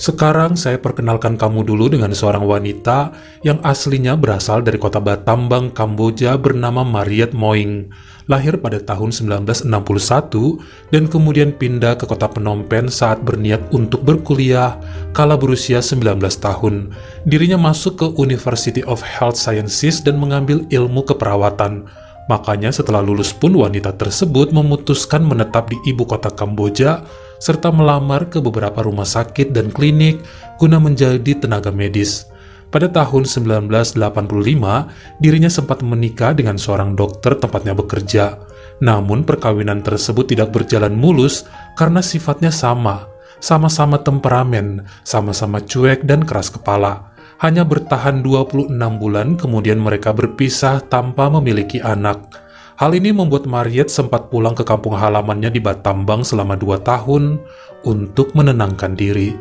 Sekarang saya perkenalkan kamu dulu dengan seorang wanita yang aslinya berasal dari kota Batambang, Kamboja bernama Mariet Moing. Lahir pada tahun 1961 dan kemudian pindah ke kota Phnom Penh saat berniat untuk berkuliah kala berusia 19 tahun. Dirinya masuk ke University of Health Sciences dan mengambil ilmu keperawatan. Makanya setelah lulus pun wanita tersebut memutuskan menetap di ibu kota Kamboja serta melamar ke beberapa rumah sakit dan klinik guna menjadi tenaga medis. Pada tahun 1985, dirinya sempat menikah dengan seorang dokter tempatnya bekerja. Namun perkawinan tersebut tidak berjalan mulus karena sifatnya sama, sama-sama temperamen, sama-sama cuek dan keras kepala. Hanya bertahan 26 bulan kemudian mereka berpisah tanpa memiliki anak. Hal ini membuat Mariet sempat pulang ke kampung halamannya di Batambang selama dua tahun untuk menenangkan diri.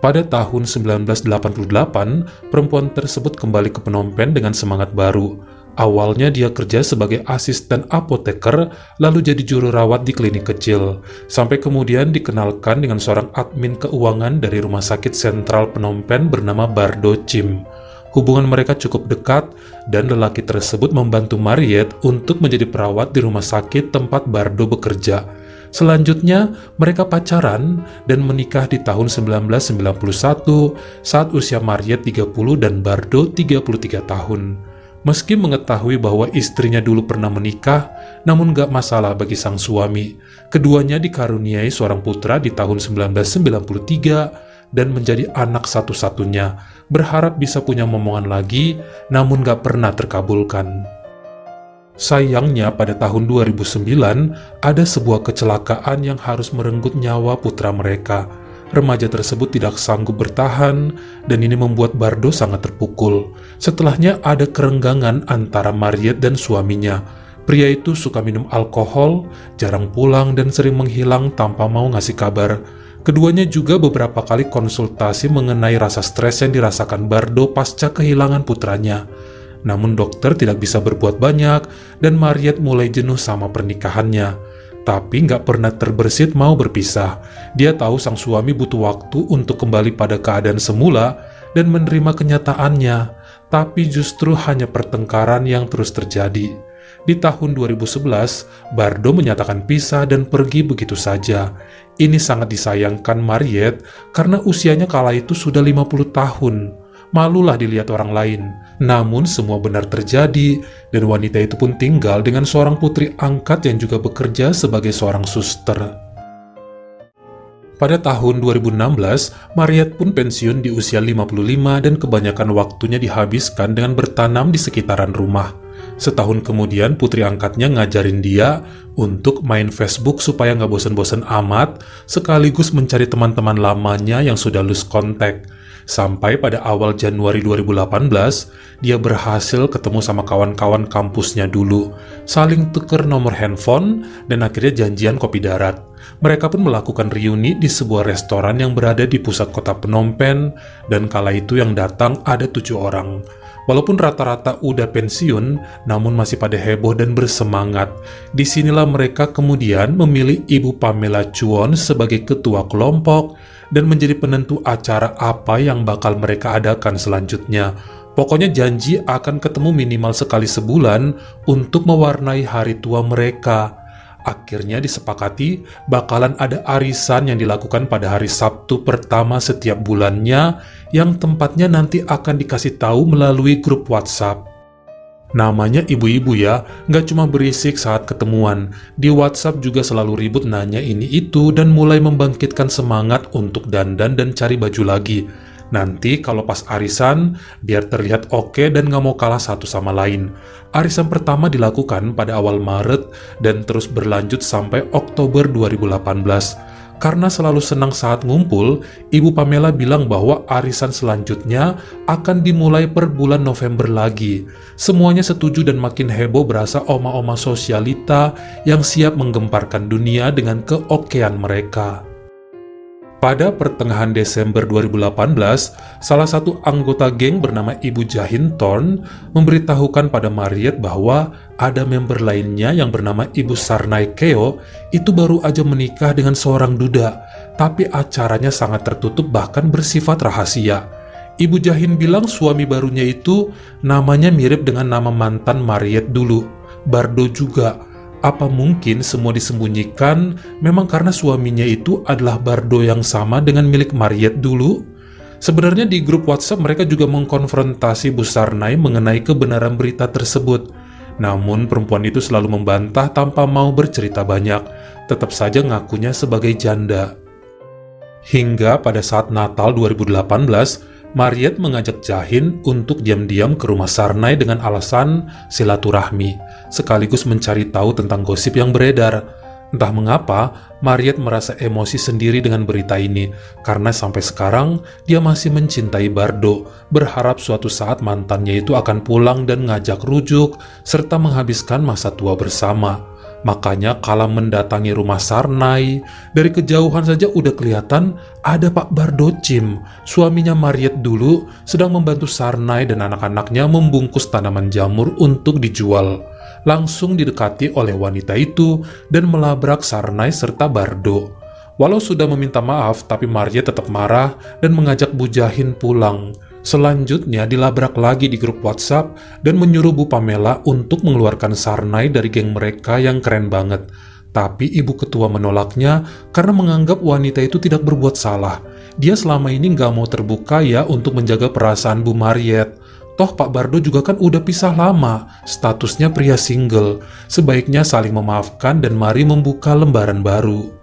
Pada tahun 1988, perempuan tersebut kembali ke Phnom Penh dengan semangat baru. Awalnya dia kerja sebagai asisten apoteker, lalu jadi juru rawat di klinik kecil, sampai kemudian dikenalkan dengan seorang admin keuangan dari rumah sakit sentral Phnom Penh bernama Bardo Chim. Hubungan mereka cukup dekat dan lelaki tersebut membantu Mariet untuk menjadi perawat di rumah sakit tempat Bardo bekerja. Selanjutnya, mereka pacaran dan menikah di tahun 1991 saat usia Mariet 30 dan Bardo 33 tahun. Meski mengetahui bahwa istrinya dulu pernah menikah, namun gak masalah bagi sang suami. Keduanya dikaruniai seorang putra di tahun 1993 dan menjadi anak satu-satunya berharap bisa punya momongan lagi, namun gak pernah terkabulkan. Sayangnya pada tahun 2009 ada sebuah kecelakaan yang harus merenggut nyawa putra mereka. Remaja tersebut tidak sanggup bertahan dan ini membuat Bardo sangat terpukul. Setelahnya ada kerenggangan antara Mariet dan suaminya. Pria itu suka minum alkohol, jarang pulang dan sering menghilang tanpa mau ngasih kabar. Keduanya juga beberapa kali konsultasi mengenai rasa stres yang dirasakan Bardo pasca kehilangan putranya. Namun dokter tidak bisa berbuat banyak dan Mariet mulai jenuh sama pernikahannya. Tapi nggak pernah terbersit mau berpisah. Dia tahu sang suami butuh waktu untuk kembali pada keadaan semula dan menerima kenyataannya. Tapi justru hanya pertengkaran yang terus terjadi. Di tahun 2011, Bardo menyatakan pisah dan pergi begitu saja. Ini sangat disayangkan Mariet karena usianya kala itu sudah 50 tahun. Malulah dilihat orang lain. Namun semua benar terjadi dan wanita itu pun tinggal dengan seorang putri angkat yang juga bekerja sebagai seorang suster. Pada tahun 2016, Mariet pun pensiun di usia 55 dan kebanyakan waktunya dihabiskan dengan bertanam di sekitaran rumah. Setahun kemudian putri angkatnya ngajarin dia untuk main Facebook supaya nggak bosen-bosen amat, sekaligus mencari teman-teman lamanya yang sudah lose kontak. Sampai pada awal Januari 2018, dia berhasil ketemu sama kawan-kawan kampusnya dulu, saling tuker nomor handphone, dan akhirnya janjian kopi darat. Mereka pun melakukan reuni di sebuah restoran yang berada di pusat kota Phnom Penh, dan kala itu yang datang ada tujuh orang. Walaupun rata-rata udah pensiun, namun masih pada heboh dan bersemangat. Di sinilah mereka kemudian memilih Ibu Pamela Chuon sebagai ketua kelompok dan menjadi penentu acara apa yang bakal mereka adakan selanjutnya. Pokoknya janji akan ketemu minimal sekali sebulan untuk mewarnai hari tua mereka. Akhirnya disepakati bakalan ada arisan yang dilakukan pada hari Sabtu pertama setiap bulannya yang tempatnya nanti akan dikasih tahu melalui grup WhatsApp. Namanya ibu-ibu ya, nggak cuma berisik saat ketemuan. Di WhatsApp juga selalu ribut nanya ini itu dan mulai membangkitkan semangat untuk dandan dan cari baju lagi. Nanti kalau pas arisan, biar terlihat oke dan nggak mau kalah satu sama lain. Arisan pertama dilakukan pada awal Maret dan terus berlanjut sampai Oktober 2018. Karena selalu senang saat ngumpul, Ibu Pamela bilang bahwa arisan selanjutnya akan dimulai per bulan November lagi. Semuanya setuju dan makin heboh berasa oma-oma sosialita yang siap menggemparkan dunia dengan keokean mereka. Pada pertengahan Desember 2018, salah satu anggota geng bernama Ibu Jahin Thorn memberitahukan pada Mariet bahwa ada member lainnya yang bernama Ibu Sarnai Keo itu baru aja menikah dengan seorang duda. tapi acaranya sangat tertutup bahkan bersifat rahasia. Ibu Jahin bilang suami barunya itu namanya mirip dengan nama mantan Mariet dulu, Bardo juga. Apa mungkin semua disembunyikan memang karena suaminya itu adalah Bardo yang sama dengan milik Mariet dulu? Sebenarnya di grup WhatsApp mereka juga mengkonfrontasi Bu Sarnai mengenai kebenaran berita tersebut. Namun perempuan itu selalu membantah tanpa mau bercerita banyak, tetap saja ngakunya sebagai janda. Hingga pada saat Natal 2018, Mariet mengajak Jahin untuk diam-diam ke rumah Sarnai dengan alasan silaturahmi, sekaligus mencari tahu tentang gosip yang beredar. Entah mengapa, Mariet merasa emosi sendiri dengan berita ini, karena sampai sekarang dia masih mencintai Bardo, berharap suatu saat mantannya itu akan pulang dan ngajak rujuk, serta menghabiskan masa tua bersama. Makanya kala mendatangi rumah Sarnai, dari kejauhan saja udah kelihatan ada Pak Bardocim, suaminya Mariet dulu, sedang membantu Sarnai dan anak-anaknya membungkus tanaman jamur untuk dijual. Langsung didekati oleh wanita itu dan melabrak Sarnai serta Bardo. Walau sudah meminta maaf, tapi Mariet tetap marah dan mengajak Bujahin pulang. Selanjutnya dilabrak lagi di grup WhatsApp dan menyuruh Bu Pamela untuk mengeluarkan Sarnai dari geng mereka yang keren banget. Tapi ibu ketua menolaknya karena menganggap wanita itu tidak berbuat salah. Dia selama ini nggak mau terbuka ya untuk menjaga perasaan Bu Mariet. Toh Pak Bardo juga kan udah pisah lama, statusnya pria single. Sebaiknya saling memaafkan dan mari membuka lembaran baru.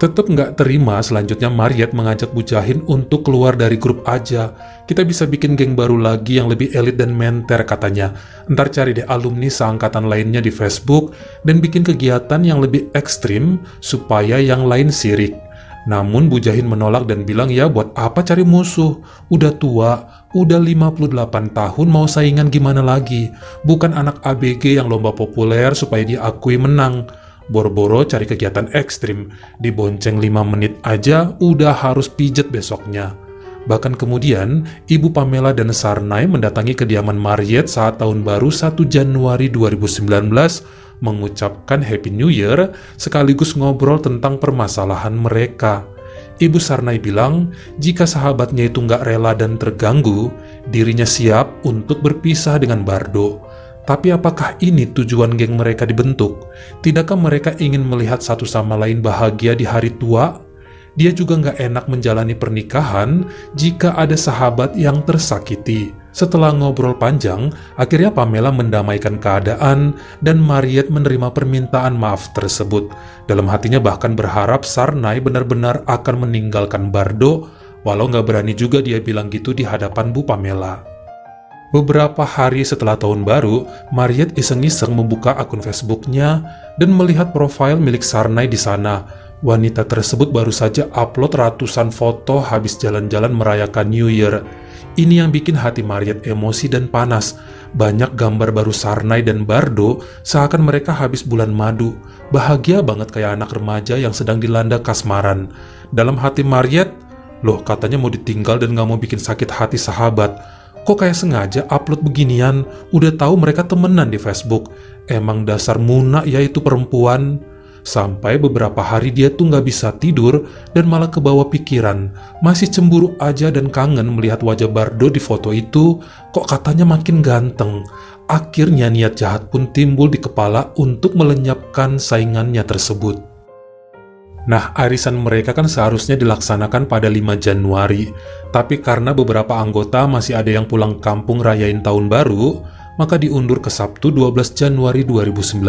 Tetap nggak terima selanjutnya Mariet mengajak Bu Jahin untuk keluar dari grup aja. Kita bisa bikin geng baru lagi yang lebih elit dan menter katanya. Ntar cari deh alumni seangkatan lainnya di Facebook dan bikin kegiatan yang lebih ekstrim supaya yang lain sirik. Namun Bu Jahin menolak dan bilang ya buat apa cari musuh? Udah tua, udah 58 tahun mau saingan gimana lagi? Bukan anak ABG yang lomba populer supaya diakui menang. Boro-boro cari kegiatan ekstrim, dibonceng 5 menit aja udah harus pijet besoknya. Bahkan kemudian, Ibu Pamela dan Sarnai mendatangi kediaman Mariet saat tahun baru 1 Januari 2019 mengucapkan Happy New Year sekaligus ngobrol tentang permasalahan mereka. Ibu Sarnai bilang, jika sahabatnya itu nggak rela dan terganggu, dirinya siap untuk berpisah dengan Bardo. Tapi apakah ini tujuan geng mereka dibentuk? Tidakkah mereka ingin melihat satu sama lain bahagia di hari tua? Dia juga nggak enak menjalani pernikahan jika ada sahabat yang tersakiti. Setelah ngobrol panjang, akhirnya Pamela mendamaikan keadaan dan Mariet menerima permintaan maaf tersebut. Dalam hatinya bahkan berharap Sarnai benar-benar akan meninggalkan Bardo, walau nggak berani juga dia bilang gitu di hadapan Bu Pamela. Beberapa hari setelah tahun baru, Mariet iseng-iseng membuka akun Facebooknya dan melihat profil milik Sarnai di sana. Wanita tersebut baru saja upload ratusan foto habis jalan-jalan merayakan New Year. Ini yang bikin hati Mariet emosi dan panas. Banyak gambar baru Sarnai dan Bardo seakan mereka habis bulan madu. Bahagia banget kayak anak remaja yang sedang dilanda kasmaran. Dalam hati Mariet, loh katanya mau ditinggal dan gak mau bikin sakit hati sahabat. Kok kayak sengaja upload beginian? Udah tahu mereka temenan di Facebook. Emang dasar muna ya itu perempuan. Sampai beberapa hari dia tuh nggak bisa tidur dan malah kebawa pikiran. Masih cemburu aja dan kangen melihat wajah Bardo di foto itu. Kok katanya makin ganteng. Akhirnya niat jahat pun timbul di kepala untuk melenyapkan saingannya tersebut. Nah, arisan mereka kan seharusnya dilaksanakan pada 5 Januari, tapi karena beberapa anggota masih ada yang pulang kampung rayain tahun baru, maka diundur ke Sabtu 12 Januari 2019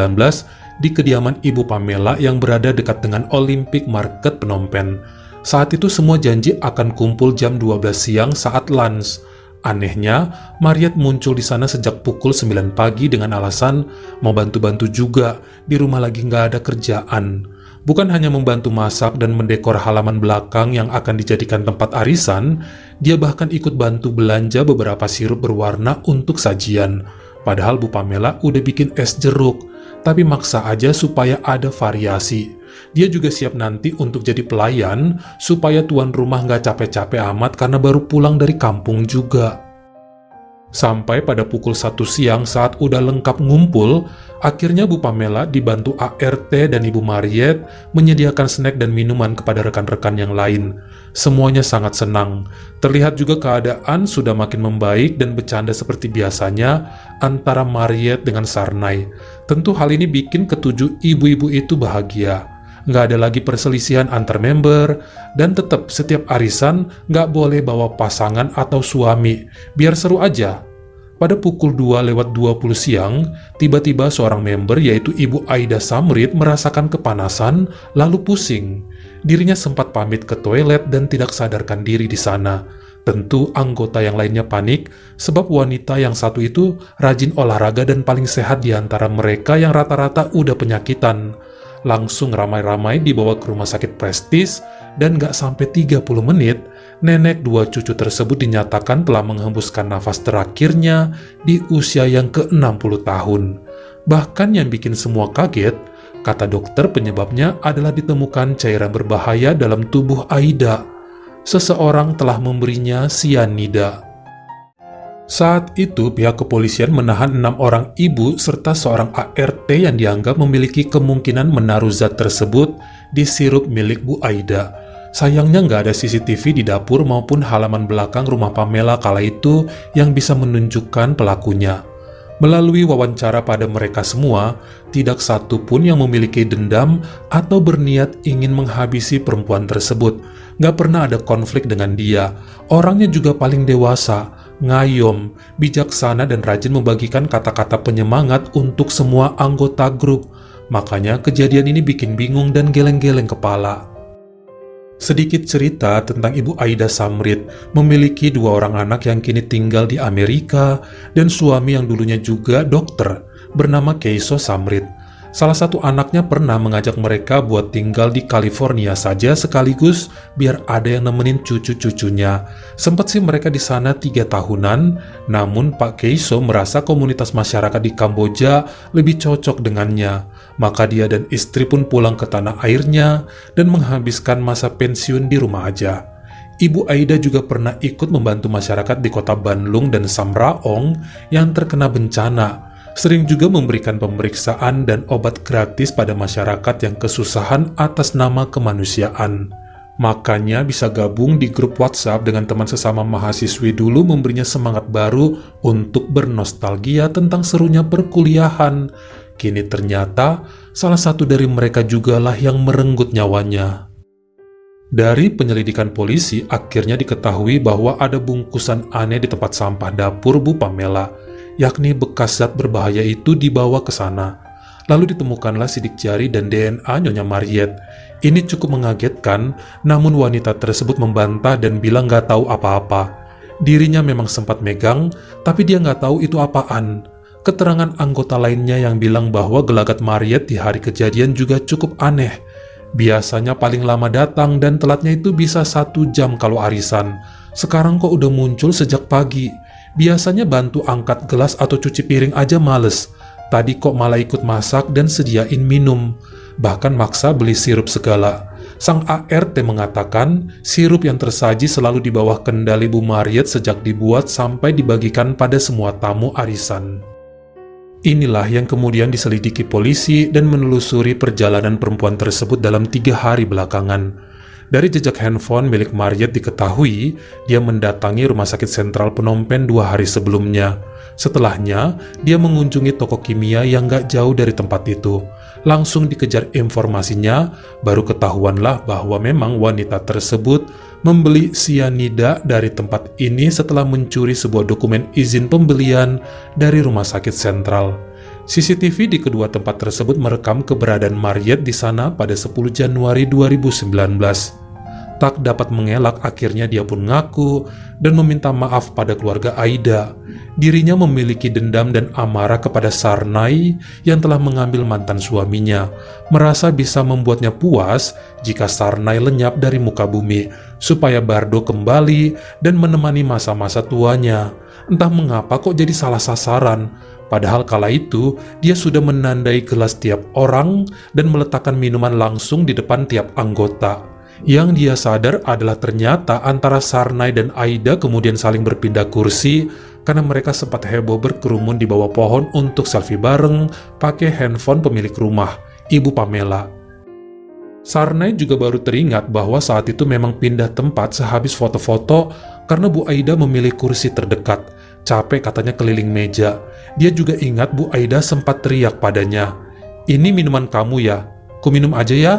di kediaman Ibu Pamela yang berada dekat dengan Olympic Market Phnom Penh. Saat itu semua janji akan kumpul jam 12 siang saat lunch. Anehnya, Mariet muncul di sana sejak pukul 9 pagi dengan alasan mau bantu-bantu juga, di rumah lagi nggak ada kerjaan bukan hanya membantu masak dan mendekor halaman belakang yang akan dijadikan tempat arisan, dia bahkan ikut bantu belanja beberapa sirup berwarna untuk sajian. Padahal Bu Pamela udah bikin es jeruk, tapi maksa aja supaya ada variasi. Dia juga siap nanti untuk jadi pelayan supaya tuan rumah nggak capek-capek amat karena baru pulang dari kampung juga. Sampai pada pukul satu siang saat udah lengkap ngumpul, akhirnya Bu Pamela dibantu ART dan Ibu Mariet menyediakan snack dan minuman kepada rekan-rekan yang lain. Semuanya sangat senang. Terlihat juga keadaan sudah makin membaik dan bercanda seperti biasanya antara Mariet dengan Sarnai. Tentu hal ini bikin ketujuh ibu-ibu itu bahagia nggak ada lagi perselisihan antar member, dan tetap setiap arisan nggak boleh bawa pasangan atau suami, biar seru aja. Pada pukul 2 lewat 20 siang, tiba-tiba seorang member yaitu Ibu Aida Samrit merasakan kepanasan lalu pusing. Dirinya sempat pamit ke toilet dan tidak sadarkan diri di sana. Tentu anggota yang lainnya panik sebab wanita yang satu itu rajin olahraga dan paling sehat di antara mereka yang rata-rata udah penyakitan langsung ramai-ramai dibawa ke rumah sakit prestis dan gak sampai 30 menit, nenek dua cucu tersebut dinyatakan telah menghembuskan nafas terakhirnya di usia yang ke-60 tahun. Bahkan yang bikin semua kaget, kata dokter penyebabnya adalah ditemukan cairan berbahaya dalam tubuh Aida. Seseorang telah memberinya sianida. Saat itu, pihak kepolisian menahan enam orang ibu serta seorang ART yang dianggap memiliki kemungkinan menaruh zat tersebut di sirup milik Bu Aida. Sayangnya nggak ada CCTV di dapur maupun halaman belakang rumah Pamela kala itu yang bisa menunjukkan pelakunya. Melalui wawancara pada mereka semua, tidak satu pun yang memiliki dendam atau berniat ingin menghabisi perempuan tersebut. Nggak pernah ada konflik dengan dia. Orangnya juga paling dewasa, ngayom, bijaksana dan rajin membagikan kata-kata penyemangat untuk semua anggota grup. Makanya kejadian ini bikin bingung dan geleng-geleng kepala. Sedikit cerita tentang Ibu Aida Samrit, memiliki dua orang anak yang kini tinggal di Amerika dan suami yang dulunya juga dokter, bernama Keiso Samrit. Salah satu anaknya pernah mengajak mereka buat tinggal di California saja sekaligus biar ada yang nemenin cucu-cucunya. Sempat sih mereka di sana tiga tahunan, namun Pak Keiso merasa komunitas masyarakat di Kamboja lebih cocok dengannya. Maka dia dan istri pun pulang ke tanah airnya dan menghabiskan masa pensiun di rumah aja. Ibu Aida juga pernah ikut membantu masyarakat di kota Banlung dan Samraong yang terkena bencana sering juga memberikan pemeriksaan dan obat gratis pada masyarakat yang kesusahan atas nama kemanusiaan. Makanya bisa gabung di grup WhatsApp dengan teman sesama mahasiswi dulu memberinya semangat baru untuk bernostalgia tentang serunya perkuliahan. Kini ternyata salah satu dari mereka jugalah yang merenggut nyawanya. Dari penyelidikan polisi, akhirnya diketahui bahwa ada bungkusan aneh di tempat sampah dapur Bu Pamela yakni bekas zat berbahaya itu dibawa ke sana. Lalu ditemukanlah sidik jari dan DNA Nyonya Mariet. Ini cukup mengagetkan, namun wanita tersebut membantah dan bilang gak tahu apa-apa. Dirinya memang sempat megang, tapi dia gak tahu itu apaan. Keterangan anggota lainnya yang bilang bahwa gelagat Mariet di hari kejadian juga cukup aneh. Biasanya paling lama datang dan telatnya itu bisa satu jam kalau arisan. Sekarang kok udah muncul sejak pagi. Biasanya bantu angkat gelas atau cuci piring aja males. Tadi kok malah ikut masak dan sediain minum. Bahkan maksa beli sirup segala. Sang ART mengatakan sirup yang tersaji selalu di bawah kendali Bu Mariet sejak dibuat sampai dibagikan pada semua tamu arisan. Inilah yang kemudian diselidiki polisi dan menelusuri perjalanan perempuan tersebut dalam tiga hari belakangan. Dari jejak handphone milik Mariet diketahui, dia mendatangi Rumah Sakit Sentral Phnom Penh dua hari sebelumnya. Setelahnya, dia mengunjungi toko kimia yang gak jauh dari tempat itu. Langsung dikejar informasinya, baru ketahuanlah bahwa memang wanita tersebut membeli sianida dari tempat ini setelah mencuri sebuah dokumen izin pembelian dari Rumah Sakit Sentral. CCTV di kedua tempat tersebut merekam keberadaan Mariet di sana pada 10 Januari 2019 tak dapat mengelak akhirnya dia pun ngaku dan meminta maaf pada keluarga Aida. Dirinya memiliki dendam dan amarah kepada Sarnai yang telah mengambil mantan suaminya, merasa bisa membuatnya puas jika Sarnai lenyap dari muka bumi, supaya Bardo kembali dan menemani masa-masa tuanya. Entah mengapa kok jadi salah sasaran, Padahal kala itu, dia sudah menandai gelas tiap orang dan meletakkan minuman langsung di depan tiap anggota. Yang dia sadar adalah ternyata antara Sarnai dan Aida kemudian saling berpindah kursi karena mereka sempat heboh berkerumun di bawah pohon untuk selfie bareng pakai handphone pemilik rumah, Ibu Pamela. Sarnai juga baru teringat bahwa saat itu memang pindah tempat sehabis foto-foto karena Bu Aida memilih kursi terdekat. Capek katanya keliling meja. Dia juga ingat Bu Aida sempat teriak padanya, Ini minuman kamu ya? Ku minum aja ya?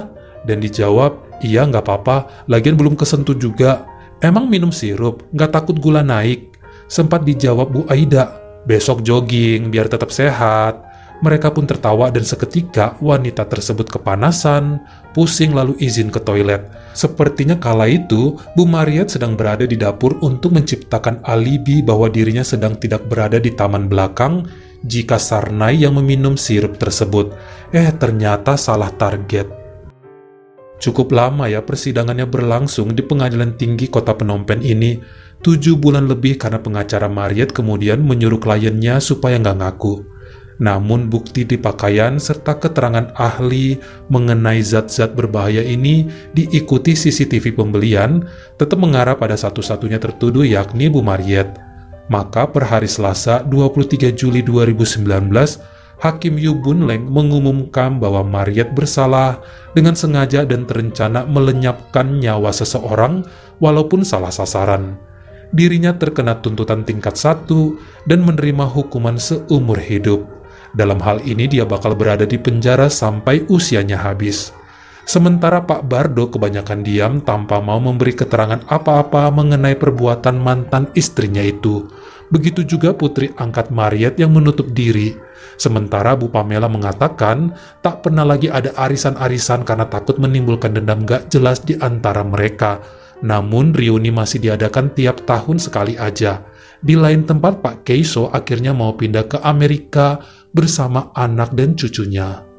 Dan dijawab, iya nggak apa-apa, lagian belum kesentuh juga. Emang minum sirup, nggak takut gula naik? Sempat dijawab Bu Aida, besok jogging biar tetap sehat. Mereka pun tertawa dan seketika wanita tersebut kepanasan, pusing lalu izin ke toilet. Sepertinya kala itu, Bu Mariet sedang berada di dapur untuk menciptakan alibi bahwa dirinya sedang tidak berada di taman belakang jika Sarnai yang meminum sirup tersebut. Eh, ternyata salah target. Cukup lama ya persidangannya berlangsung di pengadilan tinggi kota Phnom Penh ini. Tujuh bulan lebih karena pengacara Mariet kemudian menyuruh kliennya supaya nggak ngaku. Namun bukti di pakaian serta keterangan ahli mengenai zat-zat berbahaya ini diikuti CCTV pembelian tetap mengarah pada satu-satunya tertuduh yakni Bu Mariet. Maka per hari Selasa 23 Juli 2019, Hakim Yu Bun Leng mengumumkan bahwa Mariet bersalah dengan sengaja dan terencana melenyapkan nyawa seseorang walaupun salah sasaran. Dirinya terkena tuntutan tingkat satu dan menerima hukuman seumur hidup. Dalam hal ini dia bakal berada di penjara sampai usianya habis. Sementara Pak Bardo kebanyakan diam tanpa mau memberi keterangan apa-apa mengenai perbuatan mantan istrinya itu. Begitu juga putri angkat Mariet yang menutup diri. Sementara Bu Pamela mengatakan tak pernah lagi ada arisan-arisan karena takut menimbulkan dendam gak jelas di antara mereka. Namun reuni masih diadakan tiap tahun sekali aja. Di lain tempat Pak Keiso akhirnya mau pindah ke Amerika bersama anak dan cucunya.